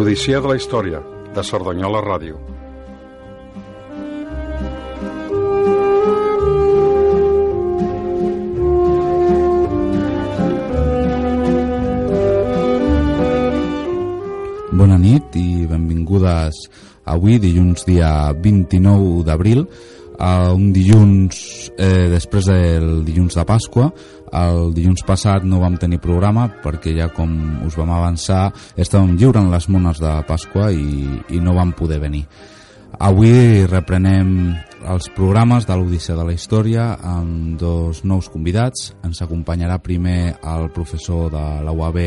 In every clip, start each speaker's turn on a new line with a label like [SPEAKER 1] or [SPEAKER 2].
[SPEAKER 1] L'Odissea de la Història, de Cerdanyola Ràdio.
[SPEAKER 2] Bona nit i benvingudes avui, dilluns dia 29 d'abril, a un dilluns eh, després del dilluns de Pasqua. El dilluns passat no vam tenir programa perquè ja com us vam avançar estàvem lliurant les mones de Pasqua i, i no vam poder venir. Avui reprenem els programes de l'Odissea de la Història amb dos nous convidats. Ens acompanyarà primer el professor de la UAB,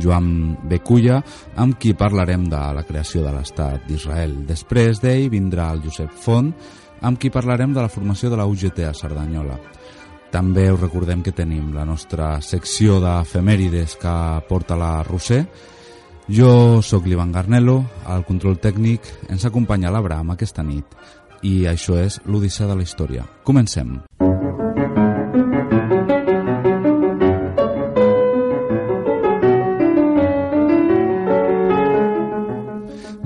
[SPEAKER 2] Joan Beculla, amb qui parlarem de la creació de l'Estat d'Israel. Després d'ell vindrà el Josep Font, amb qui parlarem de la formació de la UGT a Cerdanyola. També us recordem que tenim la nostra secció d'efemèrides que porta la Roser. Jo sóc l'Ivan Garnelo, al control tècnic ens acompanya l'Abraham aquesta nit i això és l'Odissea de la Història. Comencem.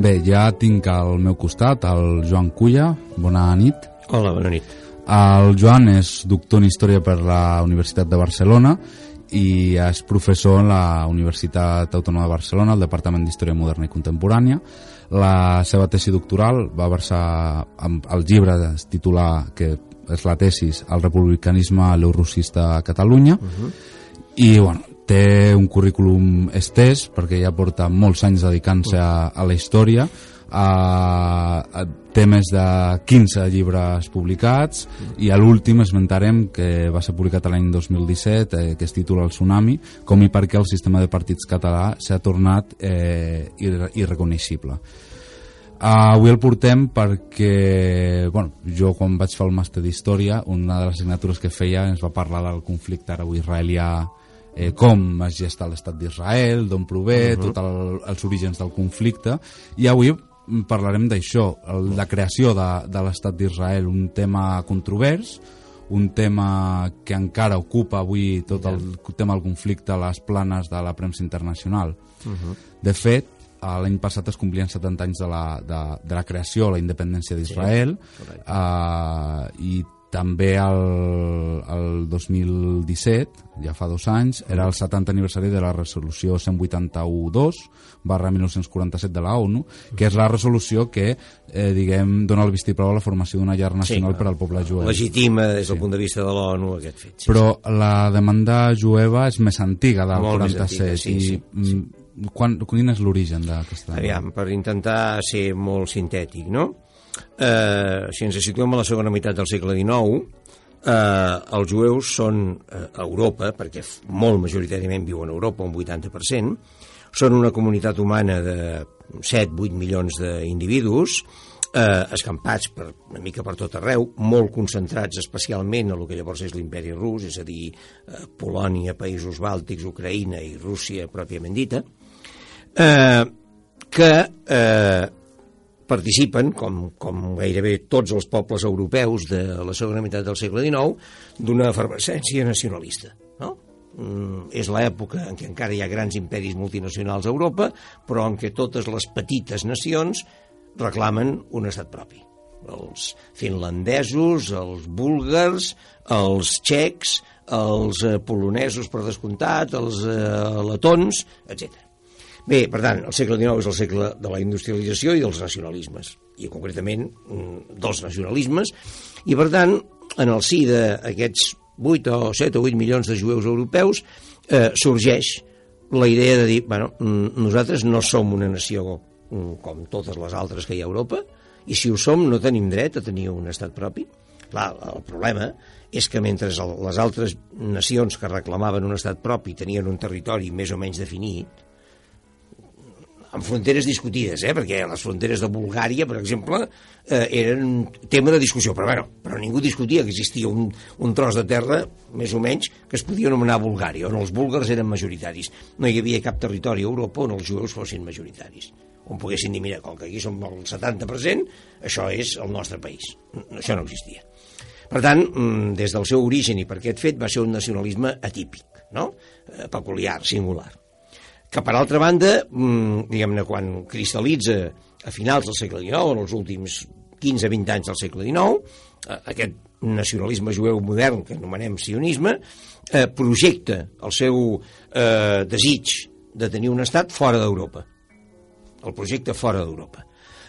[SPEAKER 2] Bé, ja tinc al meu costat el Joan Culla. Bona nit.
[SPEAKER 3] Hola, bona nit.
[SPEAKER 2] El Joan és doctor en Història per la Universitat de Barcelona i és professor en la Universitat Autònoma de Barcelona, al Departament d'Història Moderna i Contemporània. La seva tesi doctoral va versar amb el llibre titular que és la tesis El republicanisme l'eurossista a Catalunya uh -huh. i bueno, té un currículum estès perquè ja porta molts anys dedicant-se a, a la història a, a té més de 15 llibres publicats i a l'últim esmentarem que va ser publicat l'any 2017 eh, que es titula El Tsunami com i per què el sistema de partits català s'ha tornat eh, irre irreconeixible Uh, avui el portem perquè bueno, jo quan vaig fer el màster d'Història una de les assignatures que feia ens va parlar del conflicte arabo-israelià eh, com es gesta l'estat d'Israel, d'on prové, uh -huh. tots el, els orígens del conflicte i avui parlarem d'això, la creació de, de l'estat d'Israel, un tema controvers, un tema que encara ocupa avui tot el tema del conflicte a les planes de la premsa internacional. Uh -huh. De fet, l'any passat es complien 70 anys de la, de, de la creació, la independència d'Israel, sí, uh, i també el, el 2017, ja fa dos anys, era el 70 aniversari de la resolució 181.2 barra 1947 de la ONU, que és la resolució que, eh, diguem, dona el vistiplau a la formació d'una llar nacional sí, per al poble jueu.
[SPEAKER 3] Legitima des del sí. punt de vista de l'ONU aquest fet.
[SPEAKER 2] Sí, Però sí. la demanda jueva és més antiga, del Molt 47, antiga, sí, i sí, sí. Mm, quan, quin és l'origen d'aquesta...
[SPEAKER 3] Aviam, per intentar ser molt sintètic, no? Eh, si ens situem a la segona meitat del segle XIX, eh, els jueus són eh, a Europa, perquè molt majoritàriament viuen a Europa, un 80%, són una comunitat humana de 7-8 milions d'individus, eh, escampats per, una mica per tot arreu, molt concentrats especialment a el que llavors és l'imperi rus, és a dir, eh, Polònia, països bàltics, Ucraïna i Rússia pròpiament dita, eh, que eh, participen, com, com gairebé tots els pobles europeus de la segona meitat del segle XIX, d'una efervescència nacionalista. No? Mm, és l'època en què encara hi ha grans imperis multinacionals a Europa, però en què totes les petites nacions reclamen un estat propi. Els finlandesos, els búlgars, els txecs, els eh, polonesos per descomptat, els eh, letons, etc. Bé, per tant, el segle XIX és el segle de la industrialització i dels nacionalismes, i concretament mm, dels nacionalismes, i per tant, en el si d'aquests 8 o 7 o 8 milions de jueus europeus eh, sorgeix la idea de dir, bueno, mm, nosaltres no som una nació mm, com totes les altres que hi ha a Europa, i si ho som no tenim dret a tenir un estat propi. Clar, el problema és que mentre les altres nacions que reclamaven un estat propi tenien un territori més o menys definit, amb fronteres discutides, eh? perquè les fronteres de Bulgària, per exemple, eh, eren tema de discussió, però, bueno, però ningú discutia que existia un, un tros de terra, més o menys, que es podia anomenar Bulgària, on els búlgars eren majoritaris. No hi havia cap territori a Europa on els jueus fossin majoritaris on poguessin dir, mira, com que aquí som el 70%, això és el nostre país. Això no existia. Per tant, mm, des del seu origen i per aquest fet va ser un nacionalisme atípic, no? Eh, peculiar, singular que per altra banda, mm, diguem-ne, quan cristal·litza a finals del segle XIX, en els últims 15-20 anys del segle XIX, eh, aquest nacionalisme jueu modern que anomenem sionisme, eh, projecta el seu eh, desig de tenir un estat fora d'Europa. El projecte fora d'Europa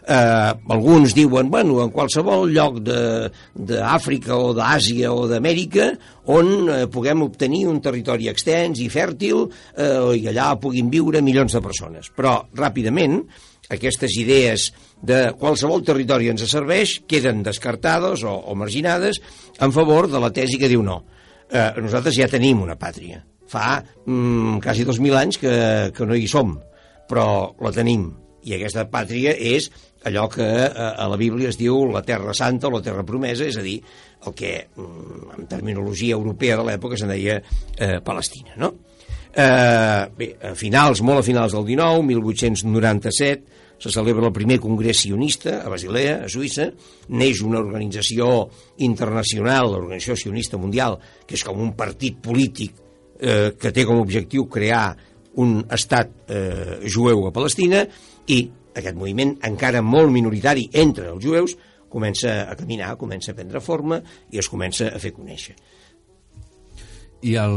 [SPEAKER 3] eh, alguns diuen, bueno, en qualsevol lloc d'Àfrica o d'Àsia o d'Amèrica on eh, puguem obtenir un territori extens i fèrtil eh, i allà puguin viure milions de persones. Però, ràpidament, aquestes idees de qualsevol territori ens serveix queden descartades o, o marginades en favor de la tesi que diu no. Eh, nosaltres ja tenim una pàtria. Fa mm, quasi 2.000 anys que, que no hi som, però la tenim. I aquesta pàtria és allò que eh, a la Bíblia es diu la terra santa o la terra promesa, és a dir, el que mm, en terminologia europea de l'època se'n deia eh, Palestina, no? Eh, bé, a finals, molt a finals del 19, 1897, se celebra el primer congrés sionista a Basilea, a Suïssa, neix una organització internacional, l'Organització Sionista Mundial, que és com un partit polític eh, que té com a objectiu crear un estat eh, jueu a Palestina i aquest moviment encara molt minoritari entre els jueus comença a caminar, comença a prendre forma i es comença a fer conèixer.
[SPEAKER 2] I el,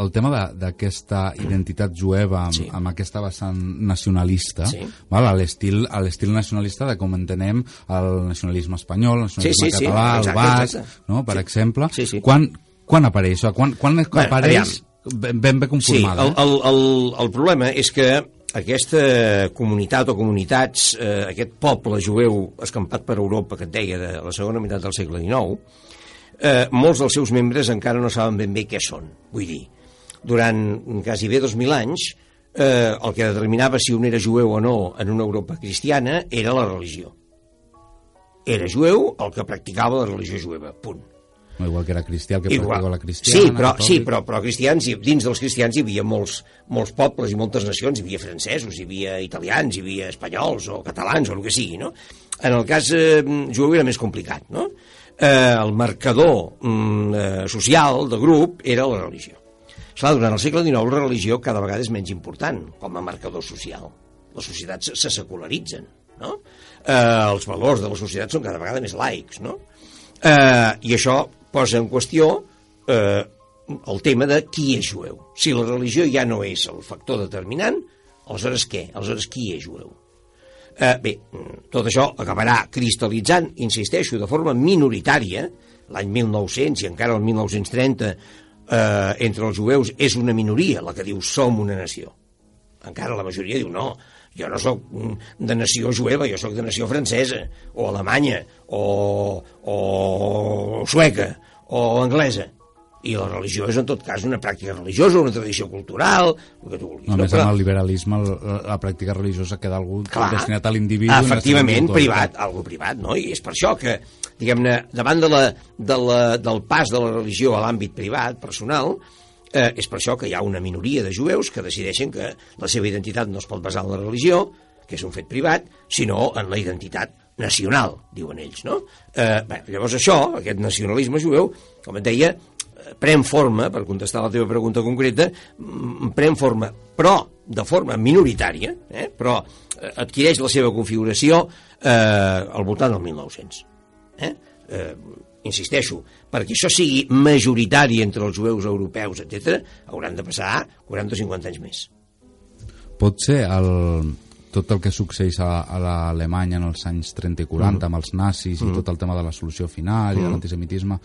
[SPEAKER 2] el tema d'aquesta identitat jueva amb, sí. amb aquesta vessant nacionalista, sí. val, a l'estil nacionalista de com entenem el nacionalisme espanyol, el nacionalisme sí, sí, català, sí, exacte, el basc, exacte. no, per sí. exemple, sí, sí. Quan, quan apareix? Quan, quan bueno, apareix ben, ben bé conformada?
[SPEAKER 3] Sí, el, el, el, el problema és que aquesta comunitat o comunitats, eh, aquest poble jueu escampat per Europa, que et deia, de la segona meitat del segle XIX, eh, molts dels seus membres encara no saben ben bé què són. Vull dir, durant quasi bé 2.000 anys, eh, el que determinava si un era jueu o no en una Europa cristiana era la religió. Era jueu el que practicava la religió jueva, punt
[SPEAKER 2] no, igual que era cristià, el que igual. la cristiana.
[SPEAKER 3] Sí, però, sí, però, però cristians, dins dels cristians hi havia molts, molts pobles i moltes nacions, hi havia francesos, hi havia italians, hi havia espanyols o catalans o el que sigui, no? En el cas eh, jueu era més complicat, no? Eh, el marcador mm, eh, social de grup era la religió. Clar, durant el segle XIX la religió cada vegada és menys important com a marcador social. Les societats se secularitzen, no? Eh, els valors de la societat són cada vegada més laics, no? Eh, I això posa en qüestió eh, el tema de qui és jueu. Si la religió ja no és el factor determinant, aleshores què? Aleshores qui és jueu? Eh, bé, tot això acabarà cristal·litzant, insisteixo, de forma minoritària, l'any 1900 i encara el 1930, eh, entre els jueus és una minoria la que diu som una nació. Encara la majoria diu no, jo no sóc de nació jueva, jo sóc de nació francesa, o alemanya, o, o sueca, o anglesa i la religió és en tot cas una pràctica religiosa, una tradició cultural, el que tu vulguis.
[SPEAKER 2] Només no? Però... amb el liberalisme la, la pràctica religiosa queda algú Clar, destinat a l'individu.
[SPEAKER 3] Efectivament, privat, algo privat, no? I és per això que, diguem-ne, davant de la, de la, del pas de la religió a l'àmbit privat, personal, eh, és per això que hi ha una minoria de jueus que decideixen que la seva identitat no es pot basar en la religió, que és un fet privat, sinó en la identitat nacional, diuen ells, no? Eh, bé, llavors això, aquest nacionalisme jueu, com et deia, eh, pren forma, per contestar la teva pregunta concreta, mm, pren forma, però de forma minoritària, eh, però eh, adquireix la seva configuració eh, al voltant del 1900. Eh? Eh, insisteixo, perquè això sigui majoritari entre els jueus europeus, etc, hauran de passar 40 o 50 anys més.
[SPEAKER 2] Pot ser el, tot el que succeeix a, a l'Alemanya en els anys 30 i 40 mm. amb els nazis mm. i tot el tema de la solució final mm. i de mm. l'antisemitisme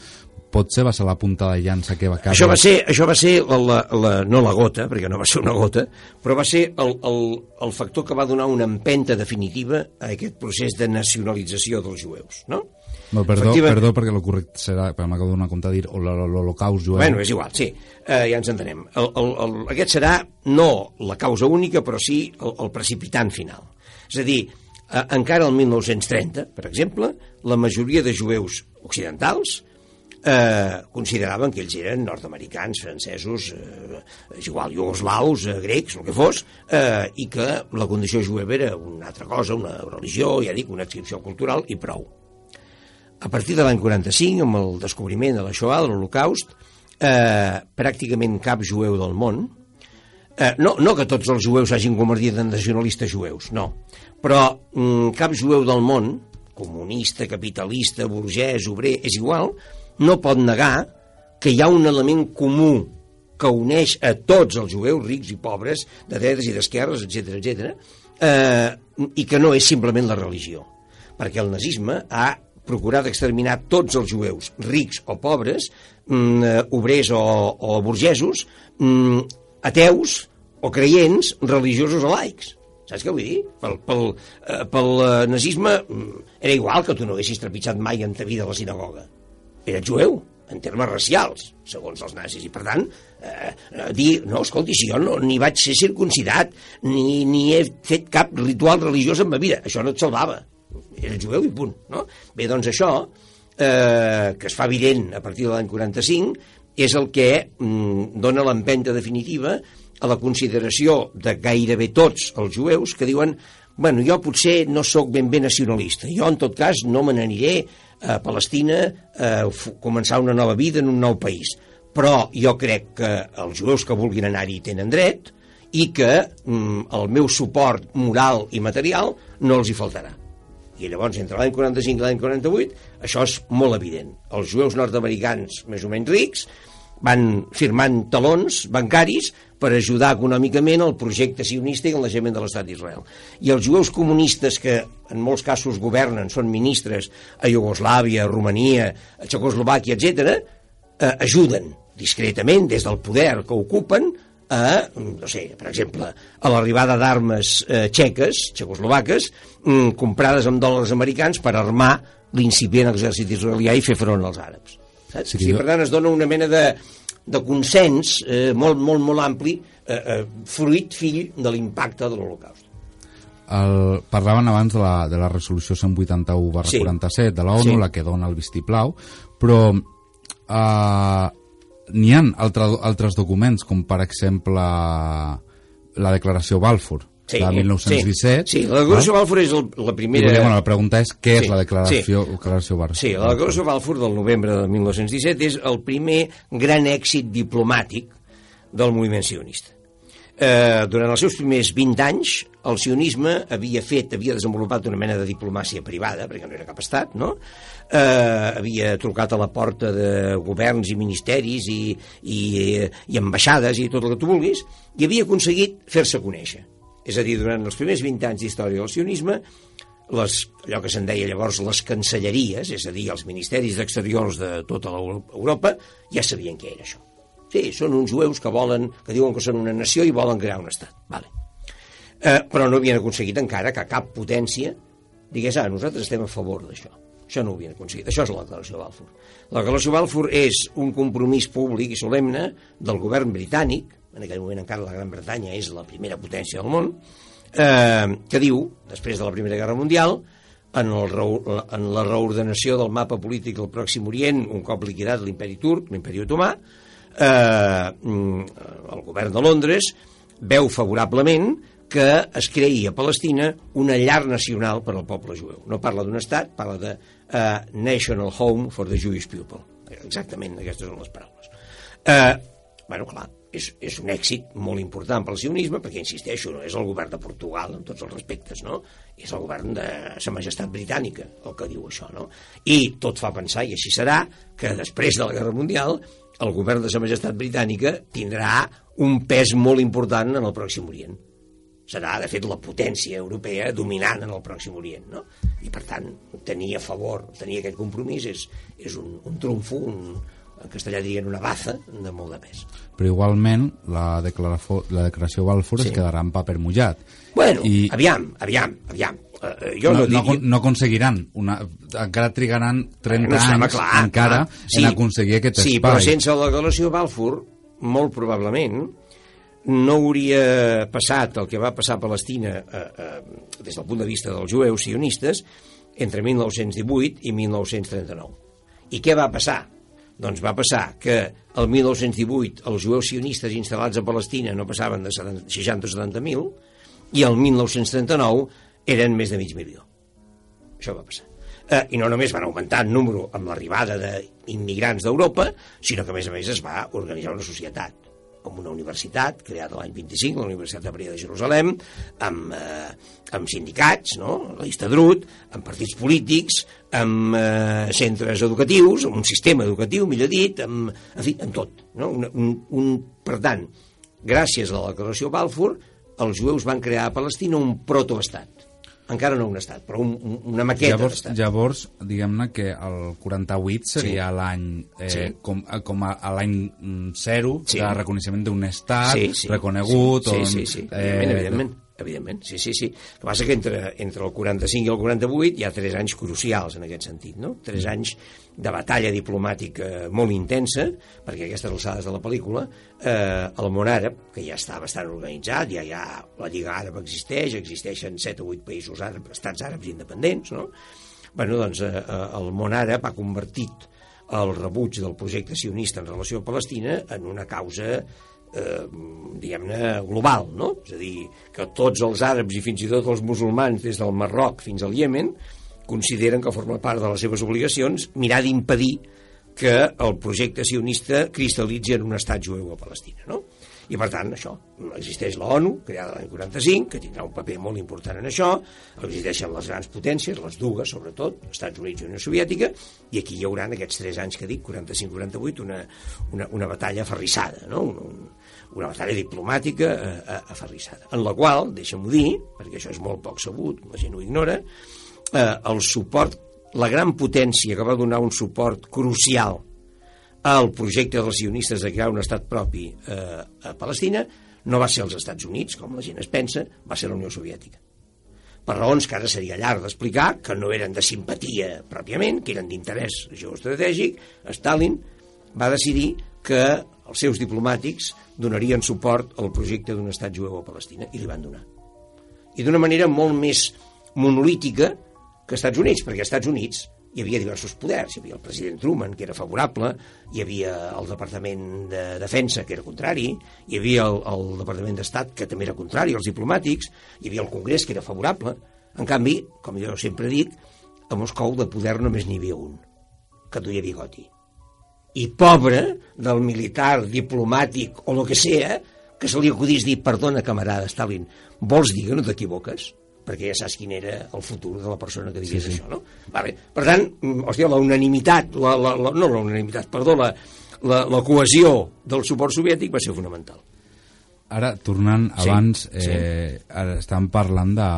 [SPEAKER 2] potser va ser la punta de llança que va caure...
[SPEAKER 3] Això va ser, això va ser la, la, la, no la gota, perquè no va ser una gota, però va ser el, el, el factor que va donar una empenta definitiva a aquest procés de nacionalització dels jueus, no?
[SPEAKER 2] No, perdó, Efectiva... perdó, perquè el correcte serà, però m'acabo de donar compte de dir, l'holocaust jueu.
[SPEAKER 3] Bueno, és igual, sí, eh, ja ens entenem. El, el, el, aquest serà no la causa única, però sí el, el precipitant final. És a dir, eh, encara el 1930, per exemple, la majoria de jueus occidentals eh, consideraven que ells eren nord-americans, francesos, eh, igual, iugoslaus, eh, grecs, el que fos, eh, i que la condició jueva era una altra cosa, una religió, ja dic, una adscripció cultural i prou a partir de l'any 45, amb el descobriment de la Shoah, de l'Holocaust, eh, pràcticament cap jueu del món Eh, no, no que tots els jueus s'hagin convertit en nacionalistes jueus, no. Però mm, cap jueu del món, comunista, capitalista, burgès, obrer, és igual, no pot negar que hi ha un element comú que uneix a tots els jueus, rics i pobres, de dretes i d'esquerres, etc etc, eh, i que no és simplement la religió. Perquè el nazisme ha procurat exterminar tots els jueus, rics o pobres, mm, eh, obrers o, o burgesos, mm, ateus o creients, religiosos o laics. Saps què vull dir? Pel, pel, eh, pel eh, nazisme mm, era igual que tu no haguessis trepitjat mai en ta vida la sinagoga. Era jueu, en termes racials, segons els nazis, i per tant, eh, eh, dir, no, escolti, si jo no, ni vaig ser circuncidat, ni, ni he fet cap ritual religiós en ma vida, això no et salvava, era jueu i punt, no? Bé, doncs això, eh, que es fa evident a partir de l'any 45, és el que mm, dona l'empenta definitiva a la consideració de gairebé tots els jueus que diuen bueno, jo potser no sóc ben bé nacionalista, jo en tot cas no me n'aniré a Palestina a començar una nova vida en un nou país, però jo crec que els jueus que vulguin anar-hi tenen dret i que mm, el meu suport moral i material no els hi faltarà. I llavors, entre l'any 45 i l'any 48, això és molt evident. Els jueus nord-americans, més o menys rics, van firmant talons bancaris per ajudar econòmicament el projecte sionista i naixement de l'estat d'Israel. I els jueus comunistes que en molts casos governen, són ministres a Iugoslàvia, a Romania, a Txecoslovàquia, etc., eh, ajuden discretament des del poder que ocupen a, no sé, per exemple, a l'arribada d'armes eh, txeques, txecoslovaques, mm, comprades amb dòlars americans per armar l'incipient exèrcit israelià i fer front als àrabs. Saps? Sí, o sigui, per tant, es dona una mena de, de consens eh, molt, molt, molt ampli, eh, eh, fruit, fill de l'impacte de l'Holocaust.
[SPEAKER 2] El, parlaven abans de la, de la resolució 181 barra sí. 47 de l'ONU, sí. la que dona el vistiplau, però eh, n'hi ha altre, altres documents, com per exemple la declaració Balfour, sí, de 1917.
[SPEAKER 3] Sí, sí la declaració Balfour és el, la primera...
[SPEAKER 2] I, bueno, la pregunta és què sí, és la declaració, sí. declaració Balfour?
[SPEAKER 3] Sí, la declaració Balfour del novembre de 1917 és el primer gran èxit diplomàtic del moviment sionista. Eh, durant els seus primers 20 anys, el sionisme havia fet, havia desenvolupat una mena de diplomàcia privada, perquè no era cap estat, no? Eh, havia trucat a la porta de governs i ministeris i, i, i ambaixades i tot el que tu vulguis, i havia aconseguit fer-se conèixer. És a dir, durant els primers 20 anys d'història del sionisme, les, allò que se'n deia llavors les cancelleries, és a dir, els ministeris d'exteriors de tota Europa, ja sabien què era això. Sí, són uns jueus que volen, que diuen que són una nació i volen crear un estat. Vale. Eh, però no havien aconseguit encara que cap potència digués, ah, nosaltres estem a favor d'això. Això no ho havien aconseguit. Això és la declaració Balfour. La declaració Balfour és un compromís públic i solemne del govern britànic, en aquell moment encara la Gran Bretanya és la primera potència del món, eh, que diu, després de la Primera Guerra Mundial, en, el, en la reordenació del mapa polític del Pròxim Orient, un cop liquidat l'imperi turc, l'imperi otomà, eh, el govern de Londres veu favorablement que es creï a Palestina una llar nacional per al poble jueu. No parla d'un estat, parla de uh, National Home for the Jewish People. Exactament, aquestes són les paraules. Eh, bueno, clar, és, és un èxit molt important pel sionisme, perquè, insisteixo, no és el govern de Portugal, en tots els respectes, no? És el govern de Sa Majestat Britànica, el que diu això, no? I tot fa pensar, i així serà, que després de la Guerra Mundial el govern de Sa Majestat Britànica tindrà un pes molt important en el Pròxim Orient. Serà, de fet, la potència europea dominant en el Pròxim Orient, no? I, per tant, tenir a favor, tenir aquest compromís és, és un, un trumfo, un, en castellà dirien una baza de molt de pes.
[SPEAKER 2] Però igualment la, declaració, la declaració Balfour sí. es quedarà en paper mullat.
[SPEAKER 3] Bueno, I... aviam, aviam, aviam. Uh, jo no,
[SPEAKER 2] no, no, no aconseguiran una, encara trigaran 30 no, anys clar, encara clar. Sí, en aconseguir aquest
[SPEAKER 3] sí,
[SPEAKER 2] espai.
[SPEAKER 3] Sí, però sense la declaració Balfour, molt probablement, no hauria passat el que va passar a Palestina eh, eh, des del punt de vista dels jueus sionistes entre 1918 i 1939. I què va passar? Doncs va passar que el 1918 els jueus sionistes instal·lats a Palestina no passaven de 60 o 70.000 i el 1939 eren més de mig milió. Això va passar. Eh, I no només van augmentar el número amb l'arribada d'immigrants d'Europa, sinó que a més a més es va organitzar una societat amb una universitat creada l'any 25, la Universitat Hebrea de Jerusalem, amb, eh, amb sindicats, no? la Istadrut, amb partits polítics, amb eh, centres educatius, amb un sistema educatiu, millor dit, amb, en fi, amb tot. No? Un, un, un, per tant, gràcies a la declaració Balfour, els jueus van crear a Palestina un protoestat encara no un estat, però un, un, una maqueta
[SPEAKER 2] llavors,
[SPEAKER 3] d'estat.
[SPEAKER 2] llavors diguem-ne que el 48 seria
[SPEAKER 3] Sí.
[SPEAKER 2] l'any eh,
[SPEAKER 3] Sí.
[SPEAKER 2] com, eh, com a, a l'any zero
[SPEAKER 3] Sí.
[SPEAKER 2] de reconeixement d'un estat
[SPEAKER 3] sí, sí,
[SPEAKER 2] reconegut
[SPEAKER 3] sí, sí, sí, sí,
[SPEAKER 2] eh,
[SPEAKER 3] evidentment, evidentment, evidentment, sí, sí, sí. El que passa que entre, entre el 45 i el 48 hi ha tres anys crucials en aquest sentit, no? Tres anys de batalla diplomàtica molt intensa, perquè aquestes alçades de la pel·lícula, eh, el món àrab, que ja està bastant organitzat, ja hi ha, la Lliga Àrab existeix, existeixen 7 o 8 països àrabs, estats àrabs independents, no? bueno, doncs, eh, eh, el món àrab ha convertit el rebuig del projecte sionista en relació a Palestina en una causa eh, diguem-ne, global, no? És a dir, que tots els àrabs i fins i tot els musulmans, des del Marroc fins al Iemen, consideren que forma part de les seves obligacions mirar d'impedir que el projecte sionista cristal·litzi en un estat jueu a Palestina, no? I, per tant, això, existeix la ONU, creada l'any 45, que tindrà un paper molt important en això, existeixen les grans potències, les dues, sobretot, Estats Units i Unió Soviètica, i aquí hi haurà, en aquests tres anys que dic, 45-48, una, una, una batalla aferrissada, no? Un, un, una batalla diplomàtica eh, eh, aferrissada, en la qual, deixa'm-ho dir, perquè això és molt poc sabut, la gent ho ignora, eh, el suport, la gran potència que va donar un suport crucial al projecte dels sionistes de crear un estat propi eh, a Palestina no va ser els Estats Units, com la gent es pensa, va ser la Unió Soviètica. Per raons que ara seria llarg d'explicar, que no eren de simpatia pròpiament, que eren d'interès geoestratègic, Stalin va decidir que els seus diplomàtics donarien suport al projecte d'un estat jueu a Palestina, i li van donar. I d'una manera molt més monolítica que Estats Units, perquè als Estats Units hi havia diversos poders, hi havia el president Truman, que era favorable, hi havia el Departament de Defensa, que era contrari, hi havia el, el Departament d'Estat, que també era contrari, els diplomàtics, hi havia el Congrés, que era favorable. En canvi, com jo sempre dic, a Moscou de poder només n'hi havia un, que duia bigoti. I pobre del militar, diplomàtic o el que sea, que se li acudís dir, perdona, camarada Stalin, vols dir que no t'equivoques? perquè ja saps quin era el futur de la persona que digués sí, sí. això, no? Vale. Per tant, mm, hòstia, la unanimitat, la, la, la, no la unanimitat, perdó, la, la, la cohesió del suport soviètic va ser fonamental.
[SPEAKER 2] Ara, tornant
[SPEAKER 3] Sí,
[SPEAKER 2] abans,
[SPEAKER 3] sí.
[SPEAKER 2] eh, ara estàvem parlant de,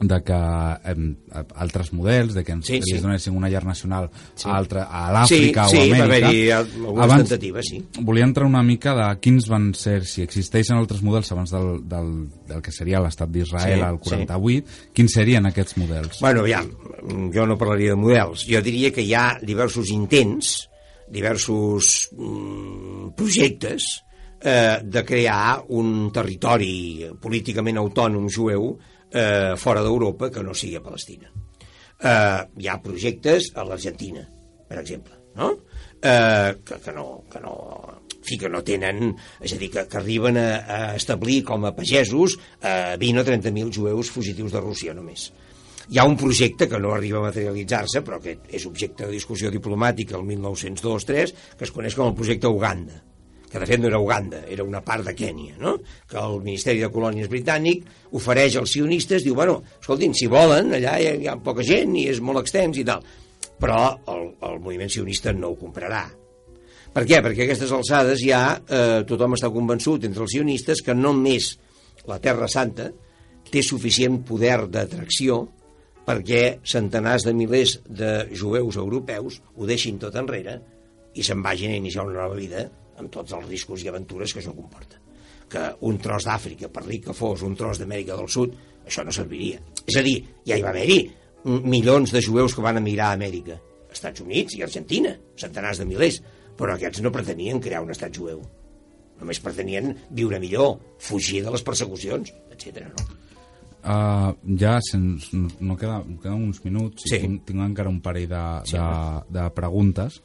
[SPEAKER 2] de que eh, altres models, de que ens
[SPEAKER 3] Sí,
[SPEAKER 2] sí,
[SPEAKER 3] sí.
[SPEAKER 2] sí. donessin una llar nacional
[SPEAKER 3] Sí.
[SPEAKER 2] a, altra, a l'Àfrica
[SPEAKER 3] sí,
[SPEAKER 2] o a
[SPEAKER 3] sí, va
[SPEAKER 2] Amèrica.
[SPEAKER 3] haver-hi algunes tentatives, sí.
[SPEAKER 2] Volia entrar una mica de quins van ser, si existeixen altres models abans del, del, del que seria l'estat d'Israel
[SPEAKER 3] Sí,
[SPEAKER 2] al 48, quins serien aquests models?
[SPEAKER 3] Bueno, aviam, jo no parlaria de models. Jo diria que hi ha diversos intents, diversos mm, projectes eh, de crear un territori políticament autònom jueu eh, fora d'Europa que no sigui a Palestina. Eh, hi ha projectes a l'Argentina, per exemple, no? Eh, que, que no, que no, fi, que no tenen, és a dir, que, que arriben a, a establir com a pagesos eh, 20 o 30.000 jueus fugitius de Rússia només. Hi ha un projecte que no arriba a materialitzar-se, però que és objecte de discussió diplomàtica el 1902-3, que es coneix com el projecte Uganda que de fet no era Uganda, era una part de Kènia, no? que el Ministeri de Colònies britànic ofereix als sionistes, diu, bueno, escoltin, si volen, allà hi ha, hi ha poca gent i és molt extens i tal, però el, el moviment sionista no ho comprarà. Per què? Perquè a aquestes alçades ja eh, tothom està convençut entre els sionistes que només la Terra Santa té suficient poder d'atracció perquè centenars de milers de jueus europeus ho deixin tot enrere i se'n vagin a iniciar una nova vida amb tots els riscos i aventures que això comporta. Que un tros d'Àfrica, per ric que fos, un tros d'Amèrica del Sud, això no serviria. És a dir, ja hi va haver-hi milions de jueus que van emigrar a Amèrica, Estats Units i Argentina, centenars de milers, però aquests no pretenien crear un estat jueu. Només pretenien viure millor, fugir de les persecucions, etc. No?
[SPEAKER 2] Uh, ja sens, no queda, queden uns minuts
[SPEAKER 3] Sí.
[SPEAKER 2] i tinc, tinc encara un parell de,
[SPEAKER 3] Sí,
[SPEAKER 2] de, de preguntes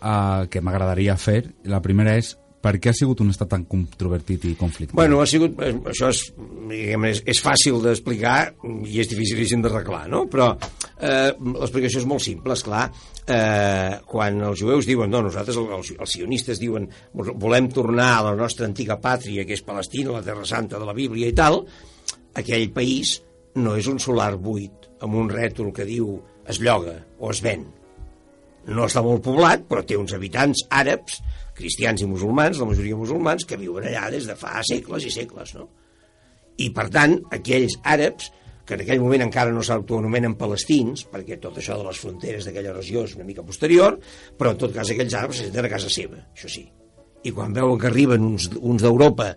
[SPEAKER 2] uh, que m'agradaria fer. La primera és per què ha sigut un estat tan controvertit i conflictiu?
[SPEAKER 3] Bueno, ha sigut, eh, això és, diguem, és, és fàcil d'explicar i és dificilíssim d'arreglar, no? Però eh, l'explicació és molt simple, és clar. Eh, quan els jueus diuen, no, nosaltres, els, els sionistes diuen, volem tornar a la nostra antiga pàtria, que és Palestina, la Terra Santa de la Bíblia i tal, aquell país no és un solar buit amb un rètol que diu es lloga o es ven. No està molt poblat, però té uns habitants àrabs, cristians i musulmans, la majoria musulmans, que viuen allà des de fa segles i segles, no? I, per tant, aquells àrabs, que en aquell moment encara no s'autoanomenen palestins, perquè tot això de les fronteres d'aquella regió és una mica posterior, però en tot cas aquells àrabs se senten a casa seva, això sí. I quan veuen que arriben uns, uns d'Europa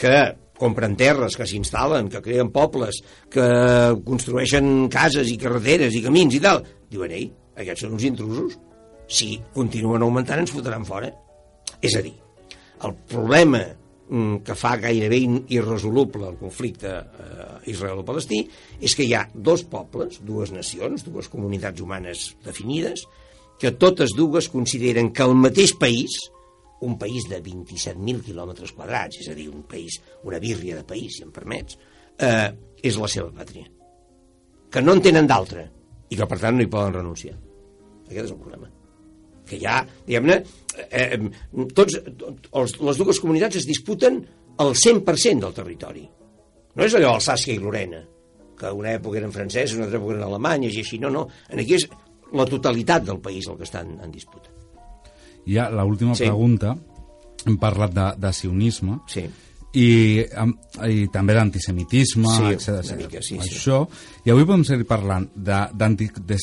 [SPEAKER 3] que compren terres, que s'instal·len, que creen pobles, que construeixen cases i carreteres i camins i tal. Diuen, ei, aquests són uns intrusos. Si continuen augmentant ens fotran fora. És a dir, el problema mm, que fa gairebé irresoluble el conflicte eh, israelo-palestí és que hi ha dos pobles, dues nacions, dues comunitats humanes definides, que totes dues consideren que el mateix país un país de 27.000 quilòmetres quadrats, és a dir, un país, una bírria de país, si em permets, eh, és la seva pàtria. Que no en tenen d'altra i que, per tant, no hi poden renunciar. Aquest és el problema. Que ja, diguem-ne, eh, tots, els, les dues comunitats es disputen el 100% del territori. No és allò Alsàcia i Lorena, que una època eren francesos, una altra època eren alemanyes i així. No, no. Aquí és la totalitat del país el que estan en disputa.
[SPEAKER 2] Ja l'última sí. pregunta, hem parlat de, de sionisme,
[SPEAKER 3] sí.
[SPEAKER 2] I, i també d'antisemitisme,
[SPEAKER 3] sí,
[SPEAKER 2] etc.
[SPEAKER 3] Mica, sí,
[SPEAKER 2] Això, sí. I avui podem seguir parlant de, de, de